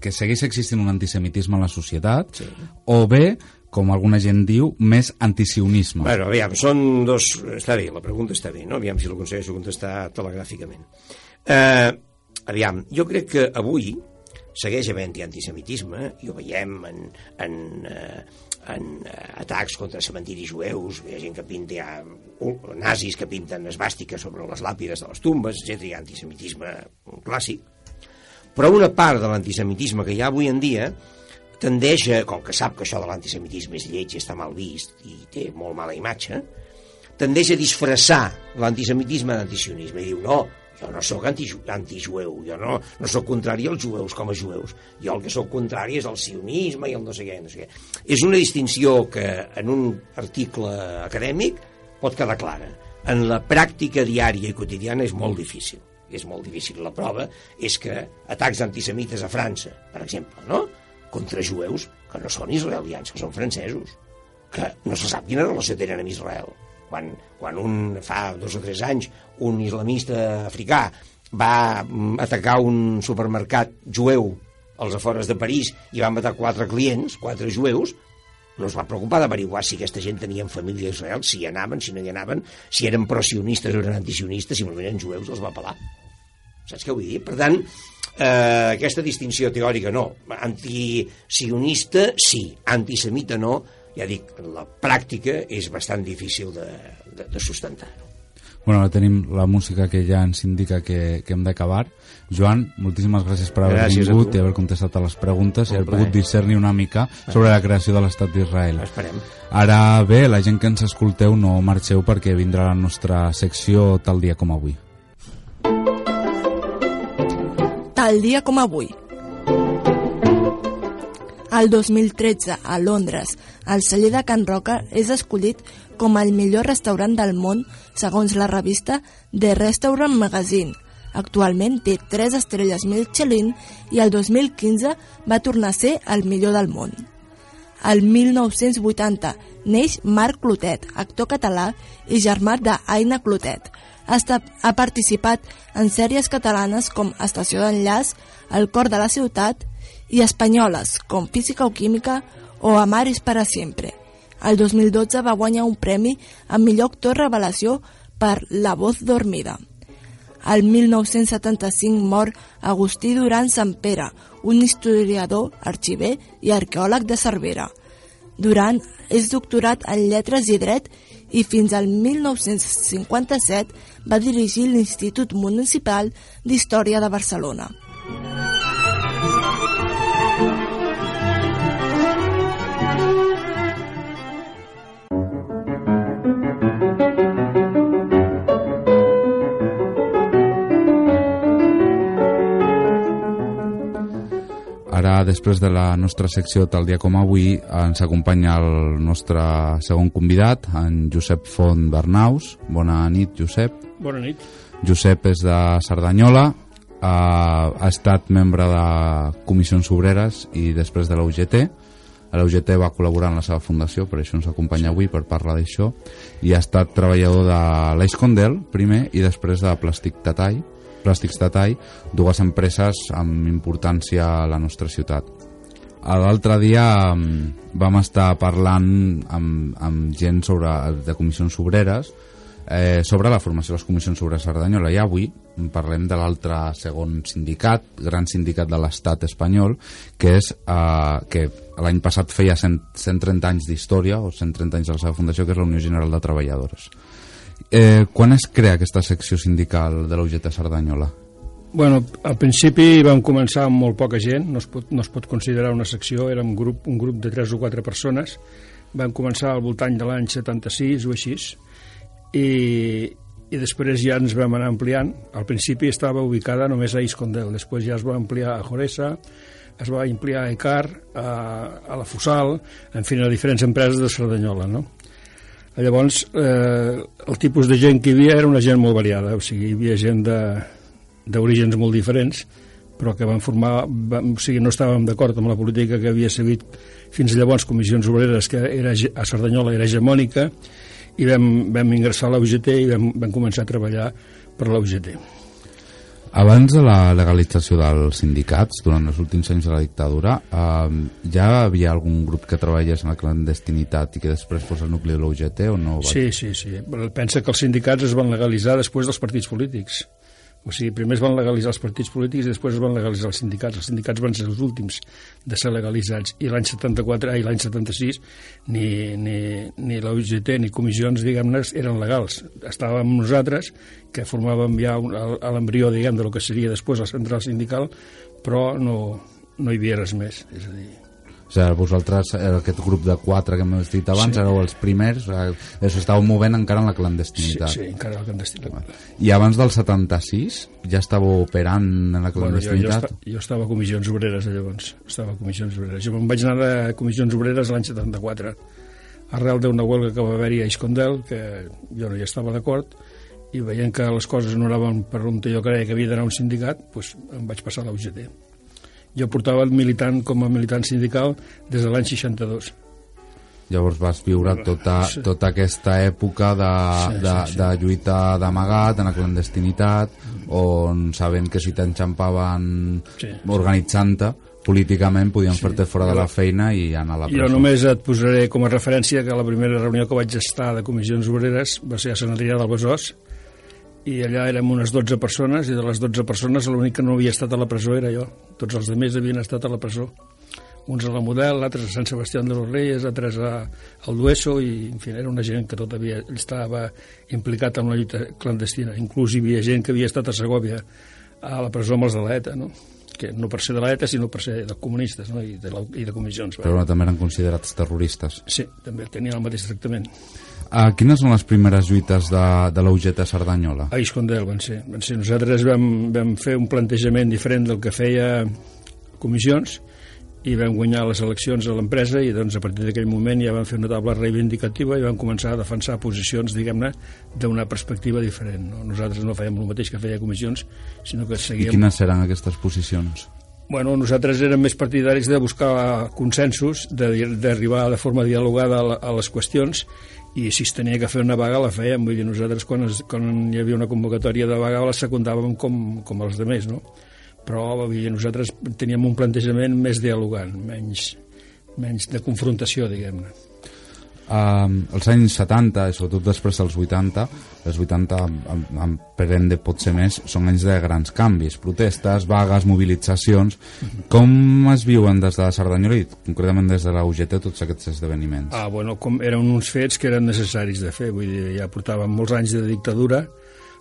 [SPEAKER 2] que segueix existint un antisemitisme a la societat,
[SPEAKER 3] sí.
[SPEAKER 2] o bé com alguna gent diu, més antisionisme.
[SPEAKER 3] Bueno, aviam, són dos... Està bé, la pregunta està bé, no? Aviam si l'aconsegueixo contestar telegràficament. Eh, aviam, jo crec que avui segueix havent-hi antisemitisme, i ho veiem en, en, eh, en eh, atacs contra cementiris jueus, hi ha gent que pinta, hi ha nazis que pinten esbàstiques sobre les làpides de les tumbes, etc. Hi ha antisemitisme clàssic. Però una part de l'antisemitisme que hi ha avui en dia tendeix a, com que sap que això de l'antisemitisme és lleig i està mal vist i té molt mala imatge, tendeix a disfressar l'antisemitisme d'antisionisme i diu, no, jo no sóc antijueu, jo no, no sóc contrari als jueus com a jueus. Jo el que sóc contrari és el sionisme i el no sé què, no sé què. És una distinció que en un article acadèmic pot quedar clara. En la pràctica diària i quotidiana és molt difícil. És molt difícil. La prova és que atacs antisemites a França, per exemple, no? contra jueus que no són israelians, que són francesos, que no se sap quina relació tenen amb Israel quan, quan un fa dos o tres anys un islamista africà va mm, atacar un supermercat jueu als afores de París i va matar quatre clients, quatre jueus, no es va preocupar d'averiguar si aquesta gent tenien família a Israel, si hi anaven, si no hi anaven, si eren prosionistes o eren antisionistes, simplement eren jueus, els va pelar. Saps què vull dir? Per tant, eh, aquesta distinció teòrica no. Antisionista sí, antisemita no, ja dic, la pràctica és bastant difícil de, de, de sustentar. No?
[SPEAKER 2] Bueno, ara tenim la música que ja ens indica que, que hem d'acabar. Joan, moltíssimes gràcies per haver gràcies vingut i haver contestat a les preguntes i haver pogut discernir una mica sobre la creació de l'estat d'Israel.
[SPEAKER 3] Esperem.
[SPEAKER 2] Ara bé, la gent que ens escolteu no marxeu perquè vindrà la nostra secció tal dia com avui.
[SPEAKER 4] Tal dia com avui. El 2013, a Londres, el celler de Can Roca és escollit com el millor restaurant del món segons la revista The Restaurant Magazine. Actualment té 3 estrelles Michelin i el 2015 va tornar a ser el millor del món. El 1980 neix Marc Clotet, actor català i germà d'Aina Clotet. Estat, ha participat en sèries catalanes com Estació d'enllaç, El cor de la ciutat i espanyoles com Física o Química o Amaris para siempre. El 2012 va guanyar un premi a millor actor revelació per La voz dormida. El 1975 mor Agustí Duran Pere, un historiador, arxiver i arqueòleg de Cervera. Duran és doctorat en Lletres i Dret i fins al 1957 va dirigir l'Institut Municipal d'Història de Barcelona.
[SPEAKER 2] Ja després de la nostra secció tal dia com avui ens acompanya el nostre segon convidat, en Josep Font Bernaus. Bona nit, Josep.
[SPEAKER 5] Bona nit.
[SPEAKER 2] Josep és de Cerdanyola, ha, ha estat membre de Comissions Obreres i després de la UGT. A la UGT va col·laborar en la seva fundació, per això ens acompanya avui per parlar d'això, i ha estat treballador de l'Eix Condel, primer, i després de Plàstic Tatall, Plàstics Tatall, dues empreses amb importància a la nostra ciutat. L'altre dia mm, vam estar parlant amb, amb gent sobre, de comissions obreres eh, sobre la formació de les comissions sobre Cerdanyola i avui parlem de l'altre segon sindicat, gran sindicat de l'estat espanyol, que és eh, que l'any passat feia 100, 130 anys d'història o 130 anys de la seva fundació, que és la Unió General de Treballadores. Eh, quan es crea aquesta secció sindical de la UGT Cerdanyola?
[SPEAKER 5] Bueno, al principi vam començar amb molt poca gent, no es pot, no es pot considerar una secció, era un grup, un grup de 3 o 4 persones. Vam començar al voltant de l'any 76 o així, i, i després ja ens vam anar ampliant. Al principi estava ubicada només a Iscondel, després ja es va ampliar a Joresa, es va ampliar a Ecar, a, a la Fusal, en fi, a diferents empreses de Cerdanyola, no? Llavors, eh, el tipus de gent que hi havia era una gent molt variada, o sigui, hi havia gent d'orígens molt diferents, però que van formar, van, o sigui, no estàvem d'acord amb la política que havia seguit fins llavors comissions obreres, que era, a Cerdanyola era hegemònica, i vam, vam ingressar a la UGT i vam, vam començar a treballar per la UGT.
[SPEAKER 2] Abans de la legalització dels sindicats, durant els últims anys de la dictadura, eh, ja havia algun grup que treballés en la clandestinitat i que després fos el nucli de l'UGT o no?
[SPEAKER 5] Sí, sí, sí. Pensa que els sindicats es van legalitzar després dels partits polítics. O sigui, primer es van legalitzar els partits polítics i després es van legalitzar els sindicats. Els sindicats van ser els últims de ser legalitzats. I l'any 74 i l'any 76 ni, ni, ni la UGT ni comissions, diguem-ne, eren legals. Estàvem nosaltres, que formàvem ja l'embrió, diguem, de lo que seria després la central sindical, però no, no hi havia res més. És a dir,
[SPEAKER 2] o sigui, vosaltres, eh, aquest grup de quatre que hem dit abans, sí. éreu els primers, eh, estàveu movent encara en la clandestinitat.
[SPEAKER 5] Sí, sí encara en la clandestinitat.
[SPEAKER 2] I abans del 76 ja estàveu operant en la clandestinitat?
[SPEAKER 5] Bueno, jo, jo, jo estava a comissions obreres, llavors. Estava a comissions obreres. Jo em vaig anar a comissions obreres l'any 74, arrel d'una huelga que va haver-hi a Iscondel, que jo no hi estava d'acord, i veient que les coses no anaven per on jo creia que havia d'anar un sindicat, doncs em vaig passar a la UGT jo portava el militant com a militant sindical des de l'any 62.
[SPEAKER 2] Llavors vas viure tota, sí. tota aquesta època de, sí, de, sí, sí. de lluita d'amagat, en la clandestinitat, on sabent que si t'enxampaven sí. organitzant-te, políticament podien sí. fer-te fora de la feina i anar a la presó.
[SPEAKER 5] Jo només et posaré com a referència que la primera reunió que vaig estar de comissions obreres va ser a Sant Adrià del Besòs, i allà érem unes 12 persones i de les 12 persones l'únic que no havia estat a la presó era jo. Tots els altres havien estat a la presó. Uns a la Model, altres a Sant Sebastià de los Reyes, altres a, al Dueso i en fi, era una gent que tot havia, estava implicat en la lluita clandestina. Inclús hi havia gent que havia estat a Segòvia a la presó amb els de l'ETA no? que no per ser de l'ETA sinó per ser de comunistes no? I, de la, i de comissions
[SPEAKER 2] però no, també eren considerats terroristes.
[SPEAKER 5] Sí, també tenien el mateix tractament
[SPEAKER 2] Uh, quines són les primeres lluites de, de la UGT a Cerdanyola?
[SPEAKER 5] A Iscondel van ser. Van ser. Nosaltres vam, vam fer un plantejament diferent del que feia comissions i vam guanyar les eleccions a l'empresa i doncs a partir d'aquell moment ja vam fer una taula reivindicativa i vam començar a defensar posicions, diguem-ne, d'una perspectiva diferent. No? Nosaltres no fèiem el mateix que feia comissions, sinó que seguíem...
[SPEAKER 2] I quines eren aquestes posicions?
[SPEAKER 5] Bueno, nosaltres érem més partidaris de buscar consensos, d'arribar de, de forma dialogada a, a les qüestions i si es tenia que fer una vaga la fèiem, vull dir, nosaltres quan, es, quan hi havia una convocatòria de vaga la secundàvem com, com els demés, no? Però vull dir, nosaltres teníem un plantejament més dialogant, menys, menys de confrontació, diguem-ne.
[SPEAKER 2] Uh, els anys 70 i sobretot després dels 80 els 80 amb, amb perende potser més són anys de grans canvis protestes, vagues, mobilitzacions com es viuen des de Cerdanyola i concretament des de la UGT tots aquests esdeveniments?
[SPEAKER 5] Ah, bueno, com eren uns fets que eren necessaris de fer vull dir, ja portàvem molts anys de dictadura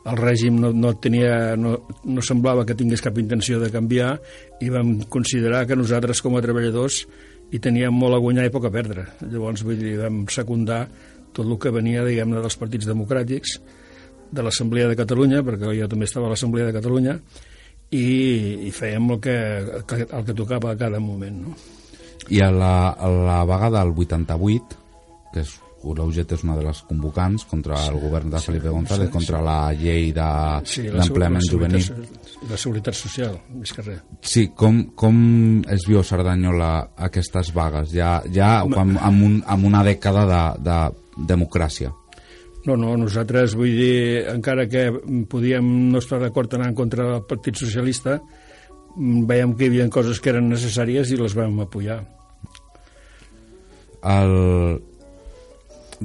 [SPEAKER 5] el règim no, no, tenia, no, no semblava que tingués cap intenció de canviar i vam considerar que nosaltres com a treballadors i teníem molt a guanyar i poc a perdre. Llavors, vull dir, vam secundar tot el que venia, diguem-ne, dels partits democràtics, de l'Assemblea de Catalunya, perquè jo també estava a l'Assemblea de Catalunya, i, i fèiem el que, el que tocava a cada moment. No?
[SPEAKER 2] I a la, a la vaga del 88, que és la UGT és una de les convocants contra el govern de Felipe González, contra la llei d'empleament de,
[SPEAKER 5] sí,
[SPEAKER 2] juvenil.
[SPEAKER 5] La seguretat social, més que res.
[SPEAKER 2] Sí, com, com es viu a Cerdanyola aquestes vagues, ja, ja amb, amb, un, amb una dècada de, de democràcia?
[SPEAKER 5] No, no, nosaltres, vull dir, encara que podíem no estar d'acord anar en contra del Partit Socialista, veiem que hi havia coses que eren necessàries i les vam apoyar.
[SPEAKER 2] El,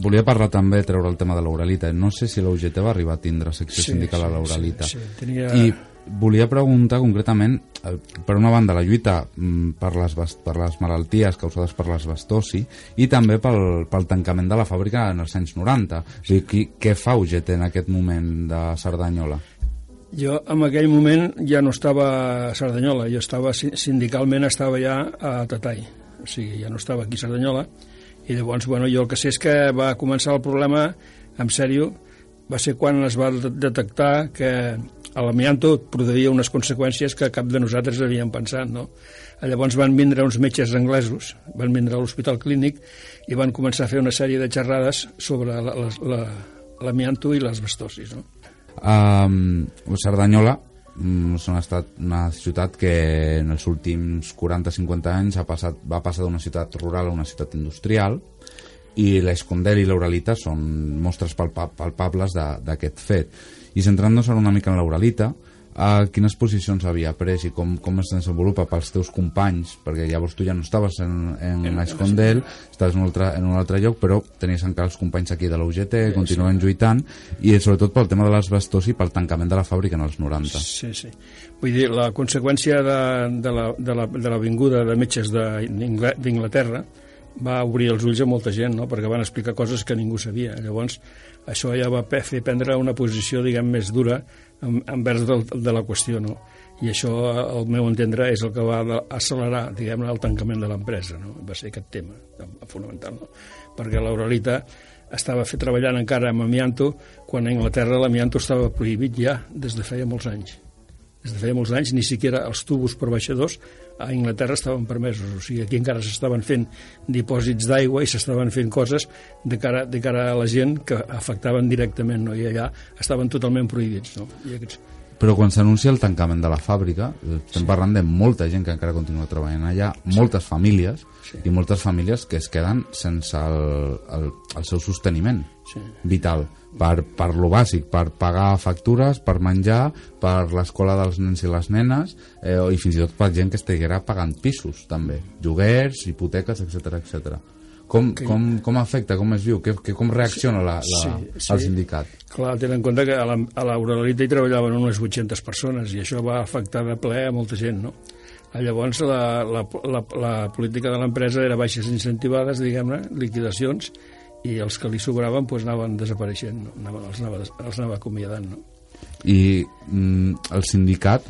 [SPEAKER 2] Volia parlar també, treure el tema de l'Uralita. No sé si l'UGT va arribar a tindre secció sí, sindical sí, a l'Uralita.
[SPEAKER 5] Sí, sí, tenia...
[SPEAKER 2] I volia preguntar concretament, per una banda, la lluita mm, per les, per les malalties causades per l'asbestosi i també pel, pel tancament de la fàbrica en els anys 90. O sigui, qui, què fa UGT en aquest moment de Cerdanyola?
[SPEAKER 5] Jo en aquell moment ja no estava a Cerdanyola, jo estava sindicalment estava ja a Tatai, o sigui, ja no estava aquí a Cerdanyola, i llavors, bueno, jo el que sé és que va començar el problema, en sèrio, va ser quan es va detectar que l'amianto produïa unes conseqüències que cap de nosaltres havíem pensat, no? Llavors van vindre uns metges anglesos, van vindre a l'Hospital Clínic i van començar a fer una sèrie de xerrades sobre l'amianto la, la, i les bastosis, no?
[SPEAKER 2] Um, Cerdanyola Mm, una, estat, una ciutat que en els últims 40-50 anys ha passat, va passar d'una ciutat rural a una ciutat industrial i l'Escondel i l'Uralita són mostres palpables d'aquest fet. I centrant-nos una mica en l'Uralita, a quines posicions havia pres i com, com es desenvolupa pels teus companys, perquè llavors tu ja no estaves en, en, en Escondel, estaves en un, altre, en un altre lloc, però tenies encara els companys aquí de la UGT, sí, continuen sí. lluitant, i sobretot pel tema de l'asbestos i pel tancament de la fàbrica en els 90.
[SPEAKER 5] Sí, sí. Vull dir, la conseqüència de, de, la, de, la, de la vinguda de metges d'Inglaterra va obrir els ulls a molta gent, no? perquè van explicar coses que ningú sabia. Llavors, això ja va fer prendre una posició, diguem, més dura envers del, de la qüestió, no? I això, al meu entendre, és el que va accelerar, diguem el tancament de l'empresa, no? Va ser aquest tema fonamental, no? Perquè l'Auralita estava fet treballant encara amb amianto quan a Anglaterra l'amianto estava prohibit ja des de feia molts anys. Des de feia molts anys ni siquiera els tubos per baixadors a Inglaterra estaven permesos, o sigui, aquí encara s'estaven fent dipòsits d'aigua i s'estaven fent coses de cara, de cara a la gent que afectaven directament, no? i allà estaven totalment prohibits. No? I aquests...
[SPEAKER 2] Però quan s'anuncia el tancament de la fàbrica, eh, estem sí. parlant de molta gent que encara continua treballant allà, sí. moltes famílies, sí. i moltes famílies que es queden sense el, el, el seu sosteniment sí. vital per, per lo bàsic, per pagar factures, per menjar, per l'escola dels nens i les nenes, eh, i fins i tot per gent que estiguera pagant pisos, també, lloguers, hipoteques, etc etc. Com, que... com, com afecta, com es viu, que, que com reacciona la, la, sí, sí. el sindicat?
[SPEAKER 5] Clar, tenen en compte que a l'Auralita hi treballaven unes 800 persones i això va afectar de ple a molta gent, no? Llavors, la, la, la, la política de l'empresa era baixes incentivades, diguem-ne, liquidacions, i els que li sobraven pues, anaven desapareixent, no? anaven, els, anava, els anava acomiadant. No?
[SPEAKER 2] I mm, el sindicat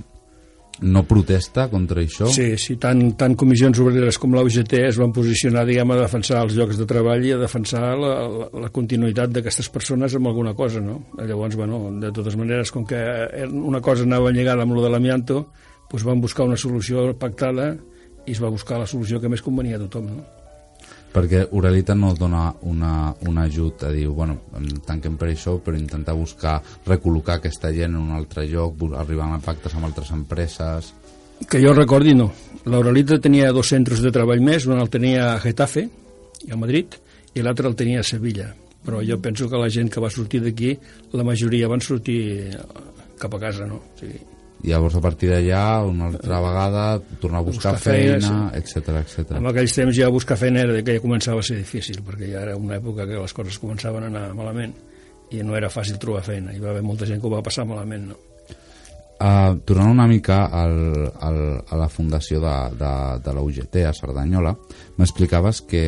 [SPEAKER 2] no protesta contra això?
[SPEAKER 5] Sí, sí tant, tant comissions obreres com la UGT es van posicionar diguem, a defensar els llocs de treball i a defensar la, la, la continuïtat d'aquestes persones amb alguna cosa. No? Llavors, bueno, de totes maneres, com que una cosa anava lligada amb lo de l'amianto, doncs van buscar una solució pactada i es va buscar la solució que més convenia a tothom. No?
[SPEAKER 2] Perquè Uralita no dona una, un ajut a dir, bueno, tanquem per això, però intentar buscar recol·locar aquesta gent en un altre lloc, arribar a pactes amb altres empreses...
[SPEAKER 5] Que jo recordi, no. L'Uralita tenia dos centres de treball més, un el tenia a Getafe, a Madrid, i l'altre el tenia a Sevilla. Però jo penso que la gent que va sortir d'aquí, la majoria van sortir cap a casa, no? O sigui,
[SPEAKER 2] llavors a partir d'allà una altra vegada tornar a buscar, buscar feina, etc etc.
[SPEAKER 5] En aquells temps ja buscar feina era que ja començava a ser difícil perquè ja era una època que les coses començaven a anar malament i no era fàcil trobar feina hi va haver molta gent que ho va passar malament no?
[SPEAKER 2] Uh, tornant una mica al, al, a la fundació de, de, de la UGT a Cerdanyola m'explicaves que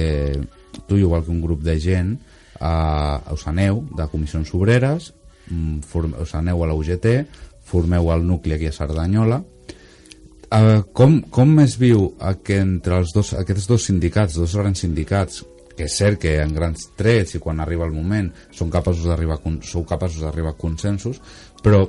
[SPEAKER 2] tu igual que un grup de gent uh, us aneu de comissions obreres mm, us aneu a la UGT formeu el nucli aquí a Cerdanyola. Uh, com, com es viu que entre els dos, aquests dos sindicats, dos grans sindicats, que és cert que en grans trets i quan arriba el moment són capaços d'arribar sou capaços d'arribar a consensos, però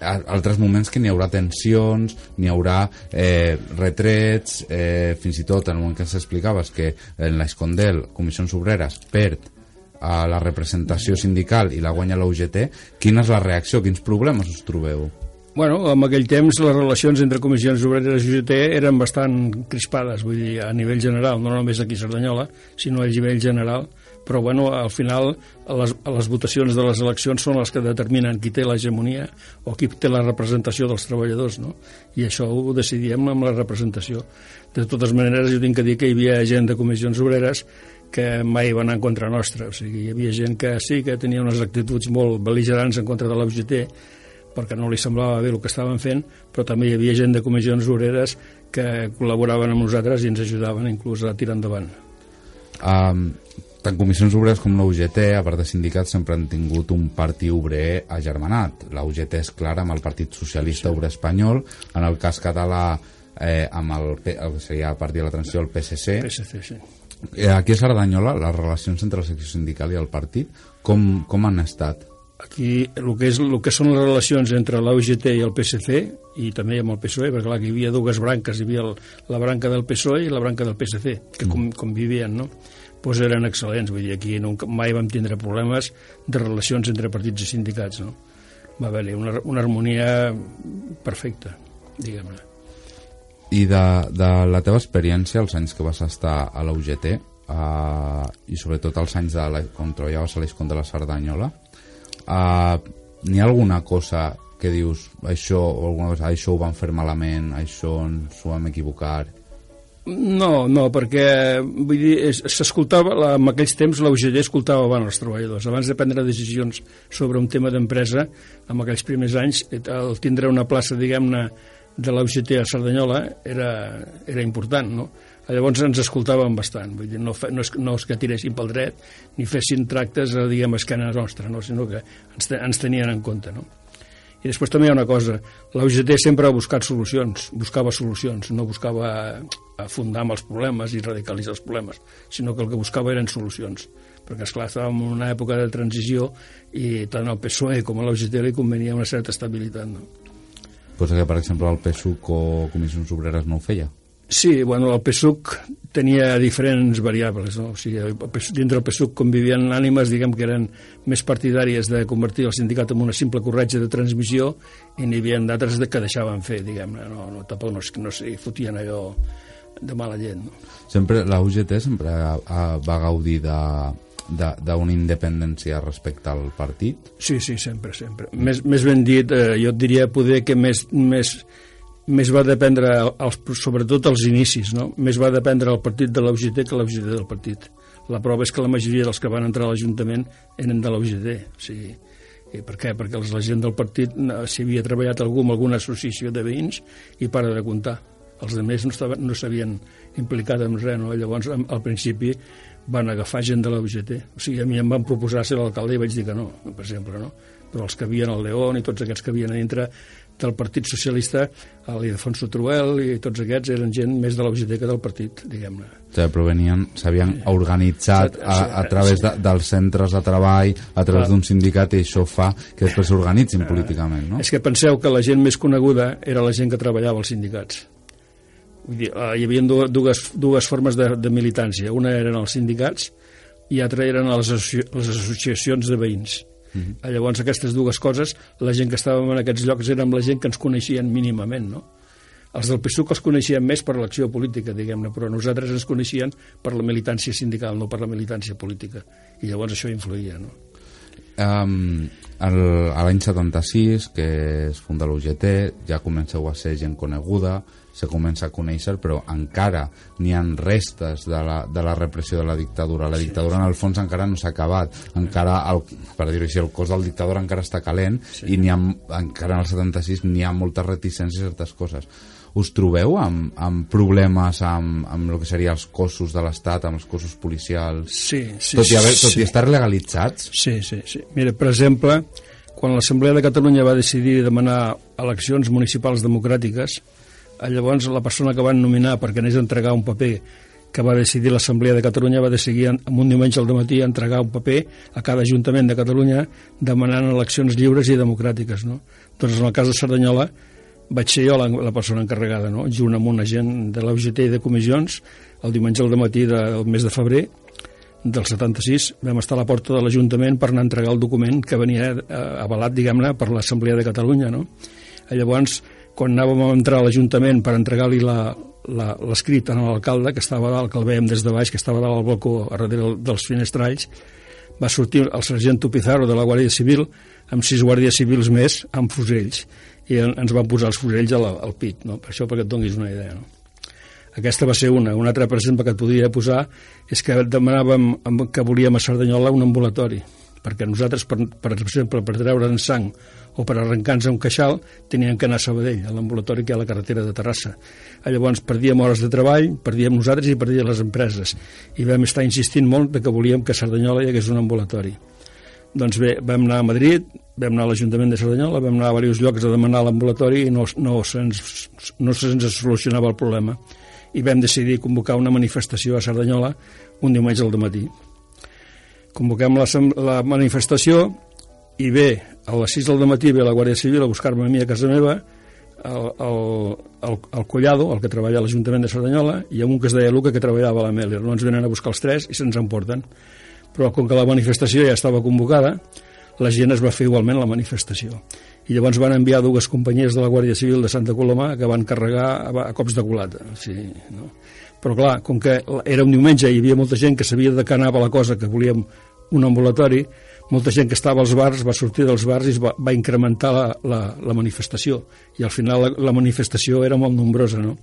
[SPEAKER 2] a- altres moments que n'hi haurà tensions, n'hi haurà eh, retrets, eh, fins i tot en el moment que s'explicaves que en l'Escondel, Comissions Obreres, perd a la representació sindical i la guanya la UGT, quina és la reacció, quins problemes us trobeu?
[SPEAKER 5] Bueno, en aquell temps les relacions entre comissions obreres i UGT eren bastant crispades, vull dir, a nivell general, no només aquí a Cerdanyola, sinó a nivell general, però bueno, al final les, les votacions de les eleccions són les que determinen qui té l'hegemonia o qui té la representació dels treballadors, no? I això ho decidíem amb la representació. De totes maneres, jo tinc que dir que hi havia gent de comissions obreres que mai van en contra nostra, o sigui, hi havia gent que sí que tenia unes actituds molt beligerants en contra de la UGT, perquè no li semblava bé el que estaven fent, però també hi havia gent de comissions obreres que col·laboraven amb nosaltres i ens ajudaven inclús a tirar endavant.
[SPEAKER 2] Um, tant Comissions Obreres com la UGT, a part de sindicats, sempre han tingut un partit obrer agermanat. La UGT és clara amb el Partit Socialista sí. Obrer Espanyol, en el cas català eh, amb el, el que seria el Partit de la Transició, el PSC.
[SPEAKER 5] PSC, sí.
[SPEAKER 2] Eh, aquí a Cerdanyola, les relacions entre la secció sindical i el partit, com, com han estat?
[SPEAKER 5] Aquí el que, és, el que són les relacions entre la UGT i el PSC i també amb el PSOE, perquè clar, hi havia dues branques, hi havia el, la branca del PSOE i la branca del PSC, que com, convivien, no? Pues eren excel·lents, vull dir, aquí no, mai vam tindre problemes de relacions entre partits i sindicats, no? Va haver-hi una, una harmonia perfecta, diguem-ne.
[SPEAKER 2] I de, de la teva experiència, els anys que vas estar a la UGT, uh, i sobretot els anys de la, quan treballaves a l'Escon de la Cerdanyola, uh, n'hi ha alguna cosa que dius, això, o alguna cosa, això ho van fer malament, això ens ho vam equivocar...
[SPEAKER 5] No, no, perquè vull dir, es- s'escoltava, en aquells temps la UGT escoltava abans els treballadors. Abans de prendre decisions sobre un tema d'empresa, en aquells primers anys, eh, el tindre una plaça, diguem-ne, de la UGT a Cerdanyola era, era important, no? Llavors ens escoltaven bastant, vull dir, no, fe, no, és, no és que tiressin pel dret ni fessin tractes, a, diguem, a esquena nostra, no? sinó que ens, ens tenien en compte, no? I després també hi ha una cosa, la UGT sempre ha buscat solucions, buscava solucions, no buscava afundar amb els problemes i radicalitzar els problemes, sinó que el que buscava eren solucions. Perquè, esclar, estàvem en una època de transició i tant al PSOE com a la UGT li convenia una certa estabilitat. No?
[SPEAKER 2] Cosa que, per exemple, el PSUC o Comissions Obreres no ho feia.
[SPEAKER 5] Sí, bueno, el PSUC tenia diferents variables, no? O sigui, dintre del PSUC convivien ànimes, diguem que eren més partidàries de convertir el sindicat en una simple corretja de transmissió i n'hi havia d'altres de que deixaven fer, diguem-ne, no, no, tampoc no, no s'hi fotien allò de mala gent, no?
[SPEAKER 2] Sempre, la UGT sempre ha, ha, va gaudir de- d'una independència respecte al partit
[SPEAKER 5] Sí, sí, sempre, sempre. Més, més ben dit, eh, jo et diria poder que més, més, més va dependre, els, sobretot als inicis, no? més va dependre el partit de la UGT que la UGT del partit. La prova és que la majoria dels que van entrar a l'Ajuntament eren de la UGT. O sigui, i per què? Perquè els- la gent del partit eh, s'hi havia treballat algú amb alguna associació de veïns i para de comptar. Els altres no estaven- no s'havien implicat en res, no? Llavors, al principi, van agafar gent de la UGT. O sigui, a mi em van proposar ser l'alcalde i vaig dir que no, per exemple, no? Però els que havien al León i tots aquests que havien a dintre del Partit Socialista, l'Ildefonso Truel i tots aquests eren gent més de la UGT que del partit, diguem-ne.
[SPEAKER 2] o sigui, provenien, s'havien organitzat a, a través de, dels centres de treball, a través d'un sindicat i això fa que després s'organitzin políticament, no?
[SPEAKER 5] És que penseu que la gent més coneguda era la gent que treballava als sindicats. Vull dir, eh, hi havia du- dues, dues formes de, de militància. Una eren els sindicats i altra eren les, associ les associacions de veïns. Mm -hmm. Llavors, aquestes dues coses, la gent que estàvem en aquests llocs érem la gent que ens coneixien mínimament, no? Els del PSUC els coneixien més per l'acció política, diguem-ne, però nosaltres ens coneixien per la militància sindical, no per la militància política. I llavors això influïa, no?
[SPEAKER 2] Um, el, a l'any 76, que es funda l'UGT, ja comenceu a ser gent coneguda, se comença a conèixer, però encara n'hi han restes de la, de la repressió de la dictadura. La dictadura, en el fons, encara no s'ha acabat. Encara, el, per dir-ho així, el cos del dictador encara està calent i n'hi ha, encara en el 76 n'hi ha moltes reticències a certes coses. Us trobeu amb, amb problemes amb, amb el que serien els cossos de l'Estat, amb els cossos policials?
[SPEAKER 5] Sí, sí.
[SPEAKER 2] tot, i haver, tot
[SPEAKER 5] sí.
[SPEAKER 2] i estar legalitzats?
[SPEAKER 5] Sí, sí, sí. Mira, per exemple, quan l'Assemblea de Catalunya va decidir demanar eleccions municipals democràtiques, llavors la persona que van nominar perquè anés a entregar un paper que va decidir l'Assemblea de Catalunya va decidir en, un diumenge al matí entregar un paper a cada Ajuntament de Catalunya demanant eleccions lliures i democràtiques. No? Doncs en el cas de Cerdanyola vaig ser jo la, la persona encarregada, no? junt amb un agent de la UGT i de comissions, el diumenge al matí del mes de febrer del 76 vam estar a la porta de l'Ajuntament per anar a entregar el document que venia eh, avalat, diguem-ne, per l'Assemblea de Catalunya. No? I llavors, quan anàvem a entrar a l'Ajuntament per entregar-li l'escrit a l'alcalde, que estava dalt, que el veiem des de baix, que estava dalt al balcó, a darrere dels finestralls, va sortir el sargento Pizarro de la Guàrdia Civil amb sis guàrdies civils més amb fusells i ens van posar els fusells al, al pit, no? per això perquè et donis una idea. No? Aquesta va ser una. Una altra, per exemple, que et podria posar és que demanàvem que volíem a Cerdanyola un ambulatori, perquè nosaltres, per, per exemple, per treure'n sang o per arrencar-nos un queixal, tenien que anar a Sabadell, a l'ambulatori que hi ha a la carretera de Terrassa. Llavors perdíem hores de treball, perdíem nosaltres i perdien les empreses. I vam estar insistint molt de que volíem que a Cerdanyola hi hagués un ambulatori. Doncs bé, vam anar a Madrid, vam anar a l'Ajuntament de Cerdanyola, vam anar a diversos llocs a demanar l'ambulatori i no, no se'ns no se solucionava el problema. I vam decidir convocar una manifestació a Cerdanyola un diumenge al matí. Convoquem la, la manifestació i bé, a les 6 del matí ve la Guàrdia Civil a buscar-me a mi a casa meva, el, el, el, el Collado, el que treballa a l'Ajuntament de Cerdanyola, i amb un que es deia Luca, que treballava a la Mèlia. No ens venen a buscar els tres i se'ns emporten però com que la manifestació ja estava convocada, la gent es va fer igualment la manifestació. I llavors van enviar dues companyies de la Guàrdia Civil de Santa Coloma que van carregar a, a cops de culata. Sí, no? Però clar, com que era un diumenge i hi havia molta gent que sabia de què anava la cosa, que volíem un ambulatori, molta gent que estava als bars va sortir dels bars i va, va incrementar la, la, la manifestació. I al final la, la manifestació era molt nombrosa, no?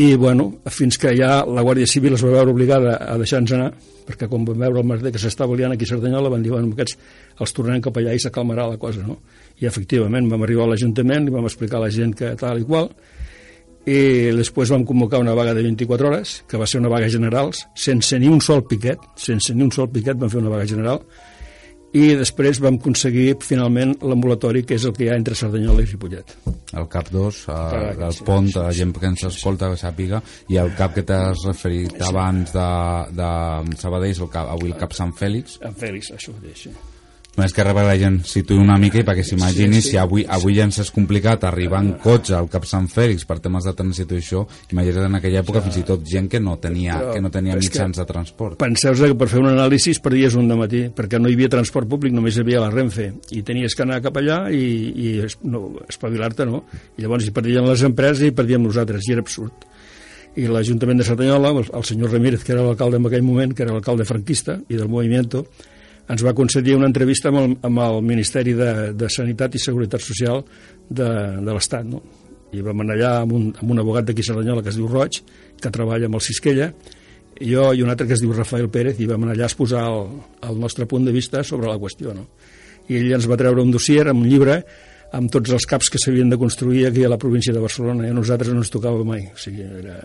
[SPEAKER 5] i bueno, fins que ja la Guàrdia Civil es va veure obligada a deixar-nos anar perquè quan vam veure el merder que s'estava liant aquí a Cerdanyola van dir, bueno, aquests els tornem cap allà i s'acalmarà la cosa, no? I efectivament vam arribar a l'Ajuntament i vam explicar a la gent que tal i qual i després vam convocar una vaga de 24 hores, que va ser una vaga general, sense ni un sol piquet, sense ni un sol piquet vam fer una vaga general, i després vam aconseguir finalment l'ambulatori que és el que hi ha entre Cerdanyola i Ripollet.
[SPEAKER 2] El CAP 2 el, el pont, sí, la gent que ens escolta que sàpiga, i el CAP que t'has referit sí. abans de, de Sabadell el CAP, avui el CAP Sant Fèlix.
[SPEAKER 5] Sant Fèlix, això ho deixo
[SPEAKER 2] Només que rebel la gent situï una mica i perquè s'imagini sí, sí. si avui, avui ja ens és complicat arribar en cotxe al Cap Sant Fèlix per temes de trànsit i això, imagina't en aquella època fins i tot gent que no tenia, Però, que no tenia mitjans de transport.
[SPEAKER 5] Penseu que per fer un anàlisi perdies un matí, perquè no hi havia transport públic, només hi havia la Renfe, i tenies que anar cap allà i, i no, espavilar-te, no? I llavors hi perdien les empreses i perdíem nosaltres, i era absurd i l'Ajuntament de Cerdanyola, el senyor Ramírez, que era l'alcalde en aquell moment, que era l'alcalde franquista i del moviment, ens va concedir una entrevista amb el, amb el Ministeri de, de Sanitat i Seguretat Social de, de l'Estat, no? I vam anar allà amb un, amb un abogat d'aquí Cerdanyola que es diu Roig, que treballa amb el Sisquella, i jo i un altre que es diu Rafael Pérez, i vam anar allà a exposar el, el nostre punt de vista sobre la qüestió, no? I ell ens va treure un dossier amb un llibre amb tots els caps que s'havien de construir aquí a la província de Barcelona, i a nosaltres no ens tocava mai, o sigui, era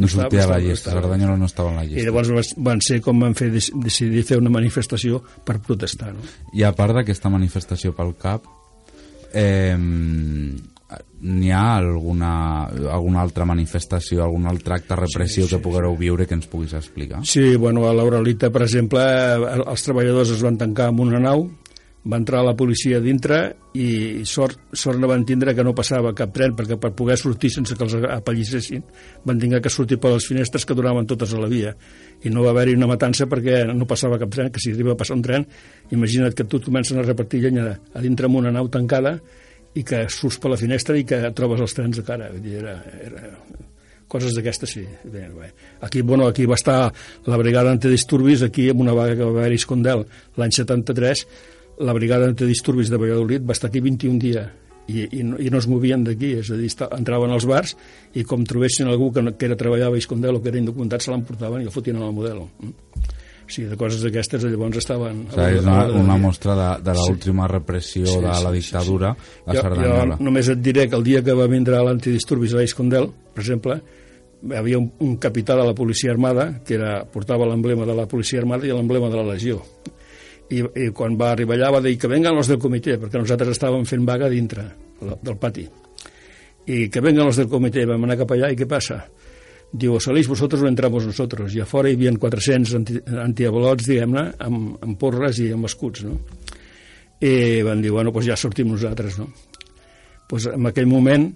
[SPEAKER 2] no sortia a la llista, Cerdanyola no estava en la llista.
[SPEAKER 5] I llavors van ser com van fer decidir fer una manifestació per protestar. No?
[SPEAKER 2] I a part d'aquesta manifestació pel CAP, eh, n'hi ha alguna, alguna altra manifestació, algun altre acte repressiu sí, sí, que pugueu sí. viure que ens puguis explicar?
[SPEAKER 5] Sí, bueno, a l'Auralita, per exemple, els treballadors es van tancar en una nau va entrar la policia dintre i sort, sort no van tindre que no passava cap tren perquè per poder sortir sense que els apallissessin van tinguer que sortir per les finestres que donaven totes a la via i no va haver-hi una matança perquè no passava cap tren que si arriba a passar un tren imagina't que tu comencen a repartir llenya a dintre amb una nau tancada i que surts per la finestra i que trobes els trens de cara Vull dir, era, era coses d'aquestes sí. Bé, bé. Aquí, bueno, aquí va estar la brigada antidisturbis aquí amb una vaga que va haver-hi a Escondel l'any 73 la brigada antidisturbis de Valladolid va estar aquí 21 dies i, i, no, i no es movien d'aquí, és a dir, entraven als bars i com trobessin algú que, no, que era treballar a Iscondel o que era indocumentat se l'emportaven i el fotien al model. Mm? O sigui, de coses d'aquestes llavors estaven...
[SPEAKER 2] O sigui, és una, una mostra de, de l'última sí. repressió sí, de la dictadura sí, sí. a Cerdanyola.
[SPEAKER 5] Jo només et diré que el dia que va vindre l'antidisturbis a Iscondel, per exemple, hi havia un, un capità de la policia armada que era, portava l'emblema de la policia armada i l'emblema de la legió i, i quan va arribar allà va dir que venguen els del comitè, perquè nosaltres estàvem fent vaga dintre del pati. I que venguen els del comitè, vam anar cap allà i què passa? diu, salís vosotros o entramos nosotros, i a fora hi havia 400 anti, diguem-ne, amb, amb porres i amb escuts, no? I van dir, bueno, doncs ja sortim nosaltres, no? Pues en aquell moment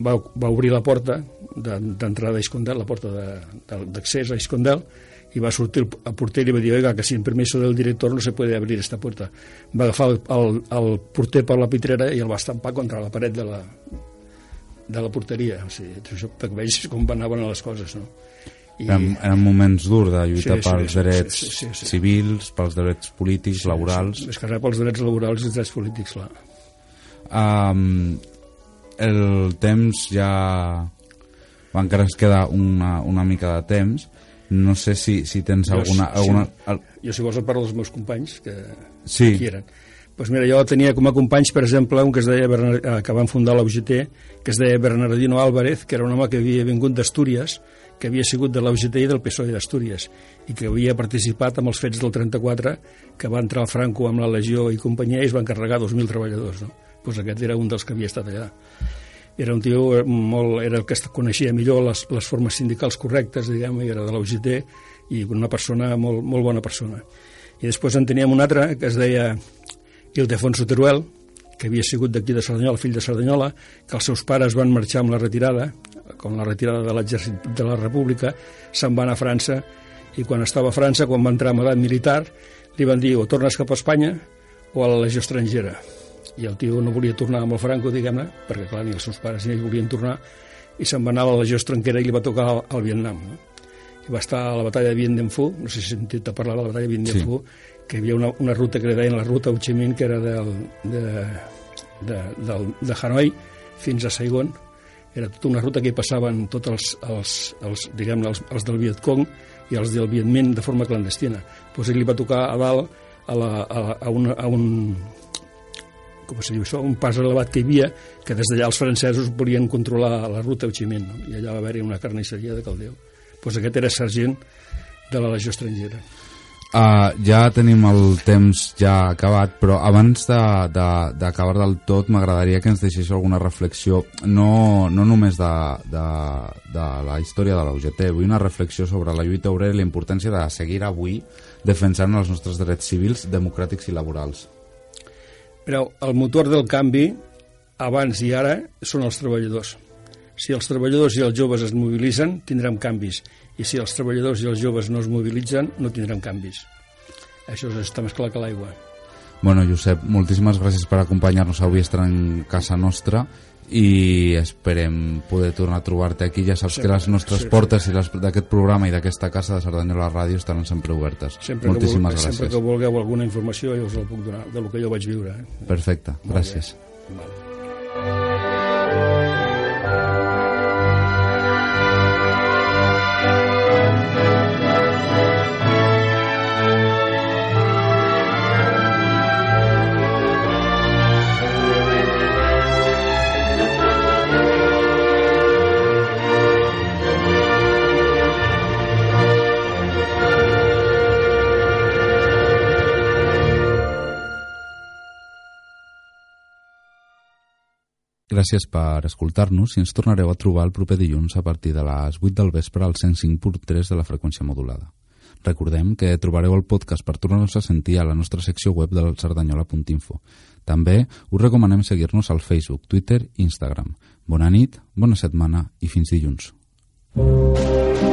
[SPEAKER 5] va, va obrir la porta d'entrada a Iscondel, la porta d'accés a Iscondel, i va sortir el, porter i va dir, oiga, que sin permiso del director no se puede abrir esta puerta. Va agafar el, el, el porter per la pitrera i el va estampar contra la paret de la, de la porteria. O sigui, això perquè vegis com anaven les coses, no?
[SPEAKER 2] I... Eren, eren moments durs de lluitar sí, sí, pels
[SPEAKER 5] sí,
[SPEAKER 2] drets
[SPEAKER 5] sí, sí, sí.
[SPEAKER 2] civils, pels drets polítics, laborals...
[SPEAKER 5] Més que res pels drets laborals i els drets polítics, clar.
[SPEAKER 2] Um, el temps ja... encara ens queda una, una mica de temps. No sé si, si tens
[SPEAKER 5] Jo,
[SPEAKER 2] alguna...
[SPEAKER 5] sí,
[SPEAKER 2] alguna...
[SPEAKER 5] Jo, si vols, et parlo dels meus companys, que,
[SPEAKER 2] Sí.
[SPEAKER 5] qui eren. Pues mira, jo tenia com a companys, per exemple, un que es deia Bernard, eh, que van fundar la UGT, que es deia Bernardino Álvarez, que era un home que havia vingut d'Astúries, que havia sigut de la UGT i del PSOE d'Astúries, i que havia participat amb els fets del 34, que va entrar el Franco amb la Legió i companyia i es van carregar 2.000 treballadors. No? Pues aquest era un dels que havia estat allà. Era un tio eh, molt, era el que coneixia millor les, les formes sindicals correctes, diguem, i era de la UGT, i una persona, molt, molt bona persona. I després en teníem un altre que es deia Ildefonso Teruel, que havia sigut d'aquí de Cerdanyola, fill de Cerdanyola, que els seus pares van marxar amb la retirada, com la retirada de l'exèrcit de la República, se'n van a França, i quan estava a França, quan va entrar en edat militar, li van dir o tornes cap a Espanya o a la legió estrangera. I el tio no volia tornar amb el Franco, diguem-ne, perquè clar, ni els seus pares ni ell volien tornar, i se'n va anar a la legió estrangera i li va tocar al, al Vietnam. No? I va estar a la batalla de Bien Dien Phu, no sé si sentit a parlar de la batalla de Bien Dien
[SPEAKER 2] Sí.
[SPEAKER 5] Phu, que hi havia una, una ruta que li deien la ruta Ho Chi Minh, que era del, de, de, del, de Hanoi fins a Saigon. Era tota una ruta que hi passaven tots els, els, els, diguem els, els del Vietcong i els del Viet Minh de forma clandestina. Pues ell li va tocar a dalt a, la, a, a, una, a un com se diu això, un pas elevat que hi havia, que des d'allà els francesos volien controlar la ruta Chi Minh, no? i allà va haver-hi una carnisseria de caldeu. Pues aquest era sergent de la legió estrangera.
[SPEAKER 2] Uh, ja tenim el temps ja acabat, però abans de- de- d'acabar de, del tot m'agradaria que ens deixés alguna reflexió, no, no només de, de, de la història de la vull una reflexió sobre la lluita obrera i la importància de seguir avui defensant els nostres drets civils, democràtics i laborals.
[SPEAKER 5] Però el motor del canvi, abans i ara, són els treballadors. Si els treballadors i els joves es mobilitzen, tindrem canvis. I si els treballadors i els joves no es mobilitzen, no tindrem canvis. Això està més clar que l'aigua.
[SPEAKER 2] Bueno, Josep, moltíssimes gràcies per acompanyar-nos avui estar en casa nostra i esperem poder tornar a trobar-te aquí. Ja saps
[SPEAKER 5] Sempre,
[SPEAKER 2] que les nostres
[SPEAKER 5] sí, sí.
[SPEAKER 2] portes i les d'aquest programa i d'aquesta casa de Cerdanyola Ràdio estaran sempre obertes.
[SPEAKER 5] Sempre
[SPEAKER 2] moltíssimes
[SPEAKER 5] que, vul-
[SPEAKER 2] gràcies.
[SPEAKER 5] sempre que vulgueu alguna informació jo us la puc donar, del que jo vaig viure. Eh?
[SPEAKER 2] Perfecte, gràcies.
[SPEAKER 5] Vale.
[SPEAKER 2] Gràcies per escoltar-nos i ens tornareu a trobar el proper dilluns a partir de les 8 del vespre al 105.3 de la freqüència modulada. Recordem que trobareu el podcast per tornar-nos a sentir a la nostra secció web del sardanyola.info. També us recomanem seguir-nos al Facebook, Twitter i Instagram. Bona nit, bona setmana i fins dilluns.
[SPEAKER 6] Thank